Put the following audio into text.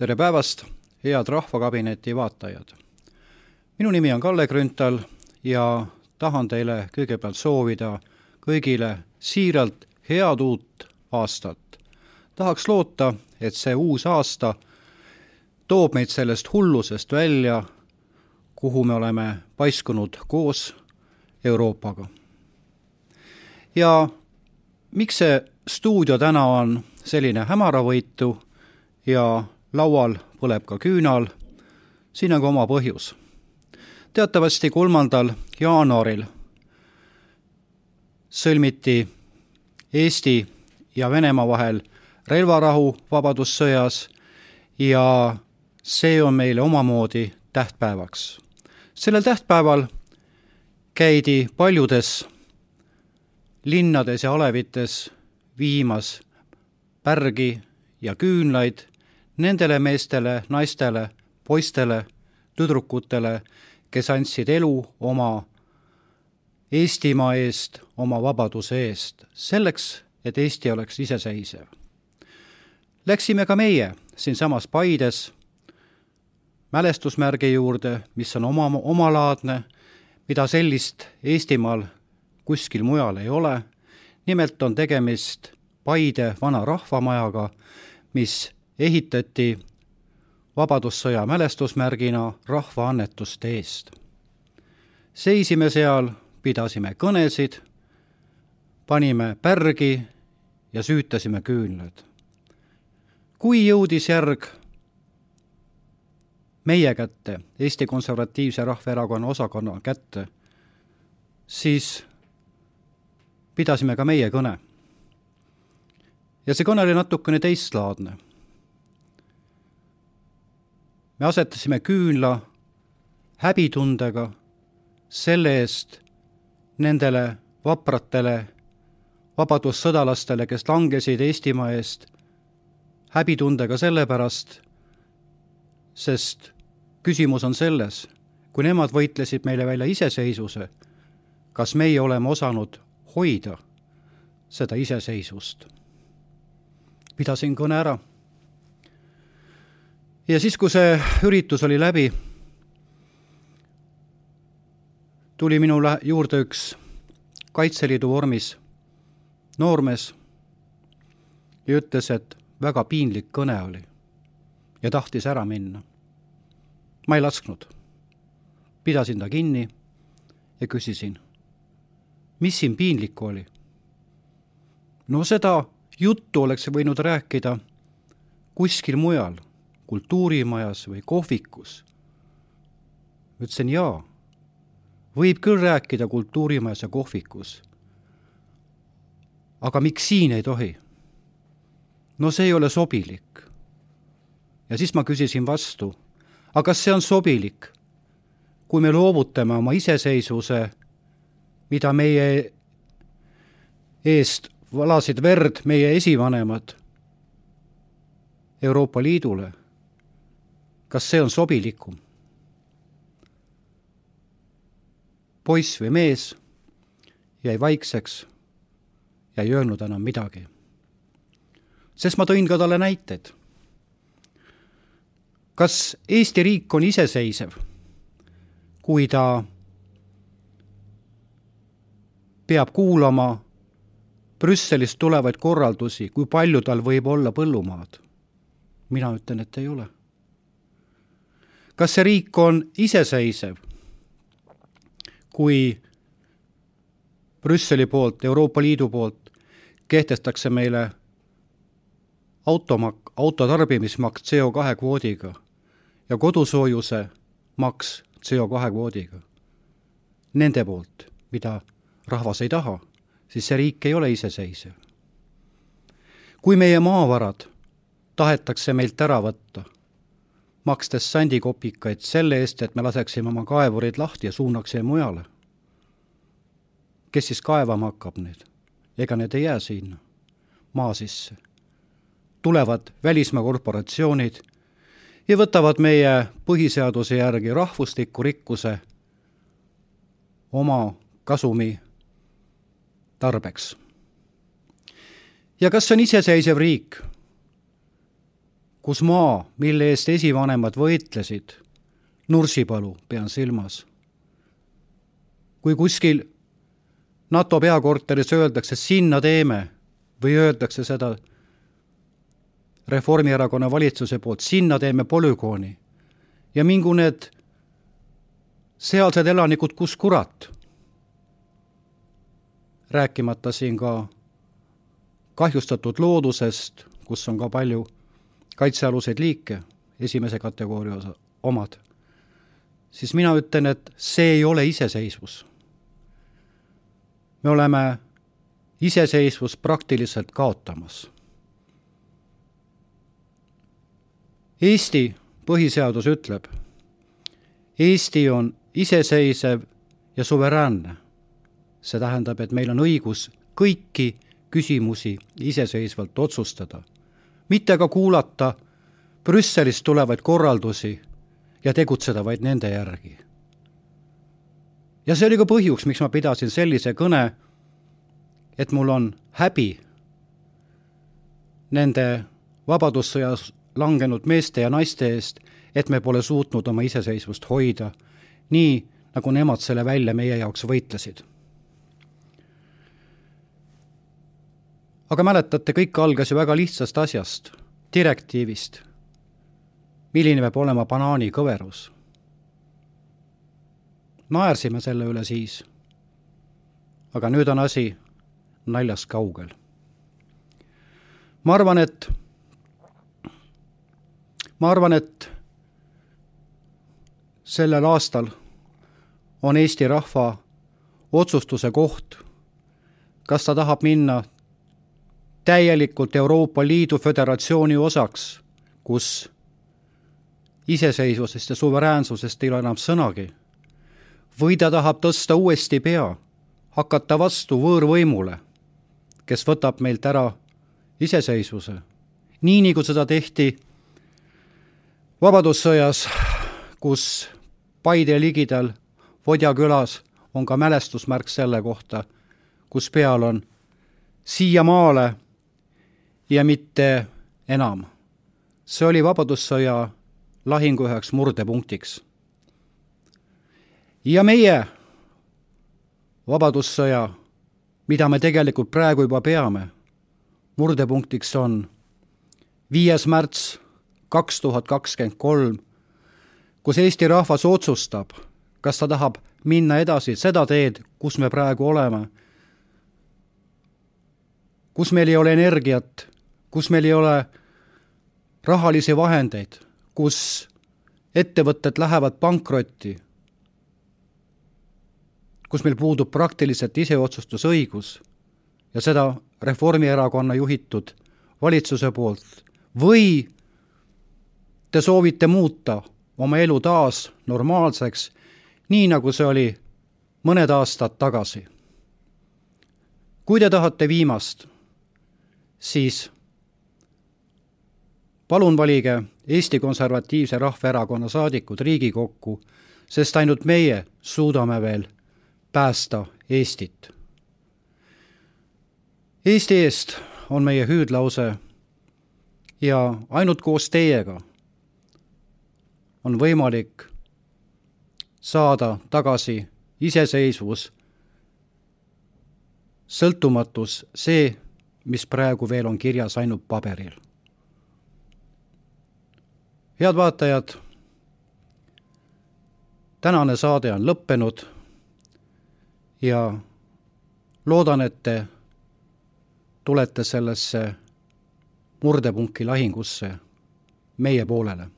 tere päevast, head Rahvakabineti vaatajad! minu nimi on Kalle Grünthal ja tahan teile kõigepealt soovida kõigile siiralt head uut aastat. tahaks loota, et see uus aasta toob meid sellest hullusest välja, kuhu me oleme paiskunud koos Euroopaga. ja miks see stuudio täna on selline hämaravõitu ja laual põleb ka küünal, siin on ka oma põhjus. teatavasti kolmandal jaanuaril sõlmiti Eesti ja Venemaa vahel relvarahu Vabadussõjas ja see on meile omamoodi tähtpäevaks. sellel tähtpäeval käidi paljudes linnades ja alevites viimas pärgi ja küünlaid nendele meestele, naistele, poistele, tüdrukutele, kes andsid elu oma Eestimaa eest, oma vabaduse eest, selleks, et Eesti oleks iseseisev. Läksime ka meie siinsamas Paides mälestusmärgi juurde, mis on oma, omalaadne, mida sellist Eestimaal kuskil mujal ei ole. nimelt on tegemist Paide vana rahvamajaga, mis ehitati Vabadussõja mälestusmärgina rahva annetuste eest. seisime seal, pidasime kõnesid, panime pärgi ja süütasime küünlad. kui jõudis järg meie kätte, Eesti Konservatiivse Rahvaerakonna osakonna kätte, siis pidasime ka meie kõne. ja see kõne oli natukene teistlaadne. Me asetasime küünla häbitundega selle eest nendele vapratele vabadussõdalastele, kes langesid Eestimaa eest, häbitundega sellepärast, sest küsimus on selles, kui nemad võitlesid meile välja iseseisvuse, kas meie oleme osanud hoida seda iseseisvust. pidasin kõne ära. Ja siis, kui see üritus oli läbi, tuli minu juurde üks Kaitseliidu vormis noormees ja ütles, et väga piinlik kõne oli ja tahtis ära minna. ma ei lasknud. pidasin ta kinni ja küsisin, mis siin piinlikku oli? no seda juttu oleks võinud rääkida kuskil mujal, kultuurimajas või kohvikus. ütlesin jaa, võib küll rääkida kultuurimajas ja kohvikus. aga miks siin ei tohi? no see ei ole sobilik ja siis ma küsisin vastu, aga kas see on sobilik, kui me loovutame oma iseseisvuse, mida meie eest valasid verd meie esivanemad Euroopa Liidule, kas see on sobilikum? poiss või mees jäi vaikseks ja ei öelnud enam midagi. sest ma tõin ka talle näiteid kas Eesti riik on iseseisev, kui ta peab kuulama Brüsselist tulevaid korraldusi, kui palju tal võib olla põllumaad? mina ütlen, et ei ole. Kas see riik on iseseisev, kui Brüsseli poolt, Euroopa Liidu poolt kehtestakse meile automak-, auto tarbimismaks CO2 kvoodiga ja kodusoojuse maks CO2 kvoodiga. Nende poolt, mida rahvas ei taha, siis see riik ei ole iseseisev. kui meie maavarad tahetakse meilt ära võtta, makstes sandikopikaid selle eest, et me laseksime oma kaevurid lahti ja suunaksime mujale, kes siis kaevama hakkab neid? ega need ei jää sinna maa sisse. tulevad välismaa korporatsioonid ja võtavad meie põhiseaduse järgi rahvusliku rikkuse oma kasumi tarbeks. ja kas see on iseseisev riik, kus maa, mille eest esivanemad võitlesid, Nursipalu pean silmas. kui kuskil NATO peakorteris öeldakse, sinna teeme või öeldakse seda Reformierakonna valitsuse poolt, sinna teeme polügooni ja mingu need sealsed elanikud, kus kurat. rääkimata siin ka kahjustatud loodusest, kus on ka palju kaitsealuseid liike, esimese kategooria osa, omad, siis mina ütlen, et see ei ole iseseisvus. me oleme iseseisvust praktiliselt kaotamas. Eesti põhiseadus ütleb, Eesti on iseseisev ja suveräänne. see tähendab, et meil on õigus kõiki küsimusi iseseisvalt otsustada, mitte ka kuulata Brüsselist tulevaid korraldusi ja tegutseda vaid nende järgi. ja see oli ka põhjus, miks ma pidasin sellise kõne, et mul on häbi nende vabadussõjas langenud meeste ja naiste eest, et me pole suutnud oma iseseisvust hoida nii, nagu nemad selle välja meie jaoks võitlesid. Aga mäletate, kõik algas ju väga lihtsast asjast, direktiivist. milline peab olema banaani kõverus? naersime selle üle siis. aga nüüd on asi naljast kaugel. ma arvan, et, ma arvan, et sellel aastal on Eesti rahva otsustuse koht, kas ta tahab minna täielikult Euroopa Liidu föderatsiooni osaks, kus iseseisvusest ja suveräänsusest ei ole enam sõnagi, või ta tahab tõsta uuesti pea, hakata vastu võõrvõimule, kes võtab meilt ära iseseisvuse. nii, nagu seda tehti Vabadussõjas, kus Paide ligidal Vodja külas on ka mälestusmärk selle kohta, kus peal on siiamaale ja mitte enam. see oli Vabadussõja lahingu üheks murdepunktiks. ja meie Vabadussõja, mida me tegelikult praegu juba peame, murdepunktiks on viies märts kaks tuhat kakskümmend kolm, kus Eesti rahvas otsustab kas ta tahab minna edasi seda teed, kus me praegu oleme, kus meil ei ole energiat, kus meil ei ole rahalisi vahendeid, kus ettevõtted lähevad pankrotti, kus meil puudub praktiliselt iseotsustusõigus ja seda Reformierakonna juhitud valitsuse poolt, või te soovite muuta oma elu taas normaalseks nii nagu see oli mõned aastad tagasi. kui te tahate viimast, siis palun valige Eesti Konservatiivse Rahvaerakonna saadikud Riigikokku, sest ainult meie suudame veel päästa Eestit. Eesti eest on meie hüüdlause ja ainult koos teiega on võimalik saada tagasi iseseisvus, sõltumatus, see, mis praegu veel on kirjas ainult paberil. Head vaatajad, tänane saade on lõppenud ja loodan, et te tulete sellesse murdepunki lahingusse meie poolele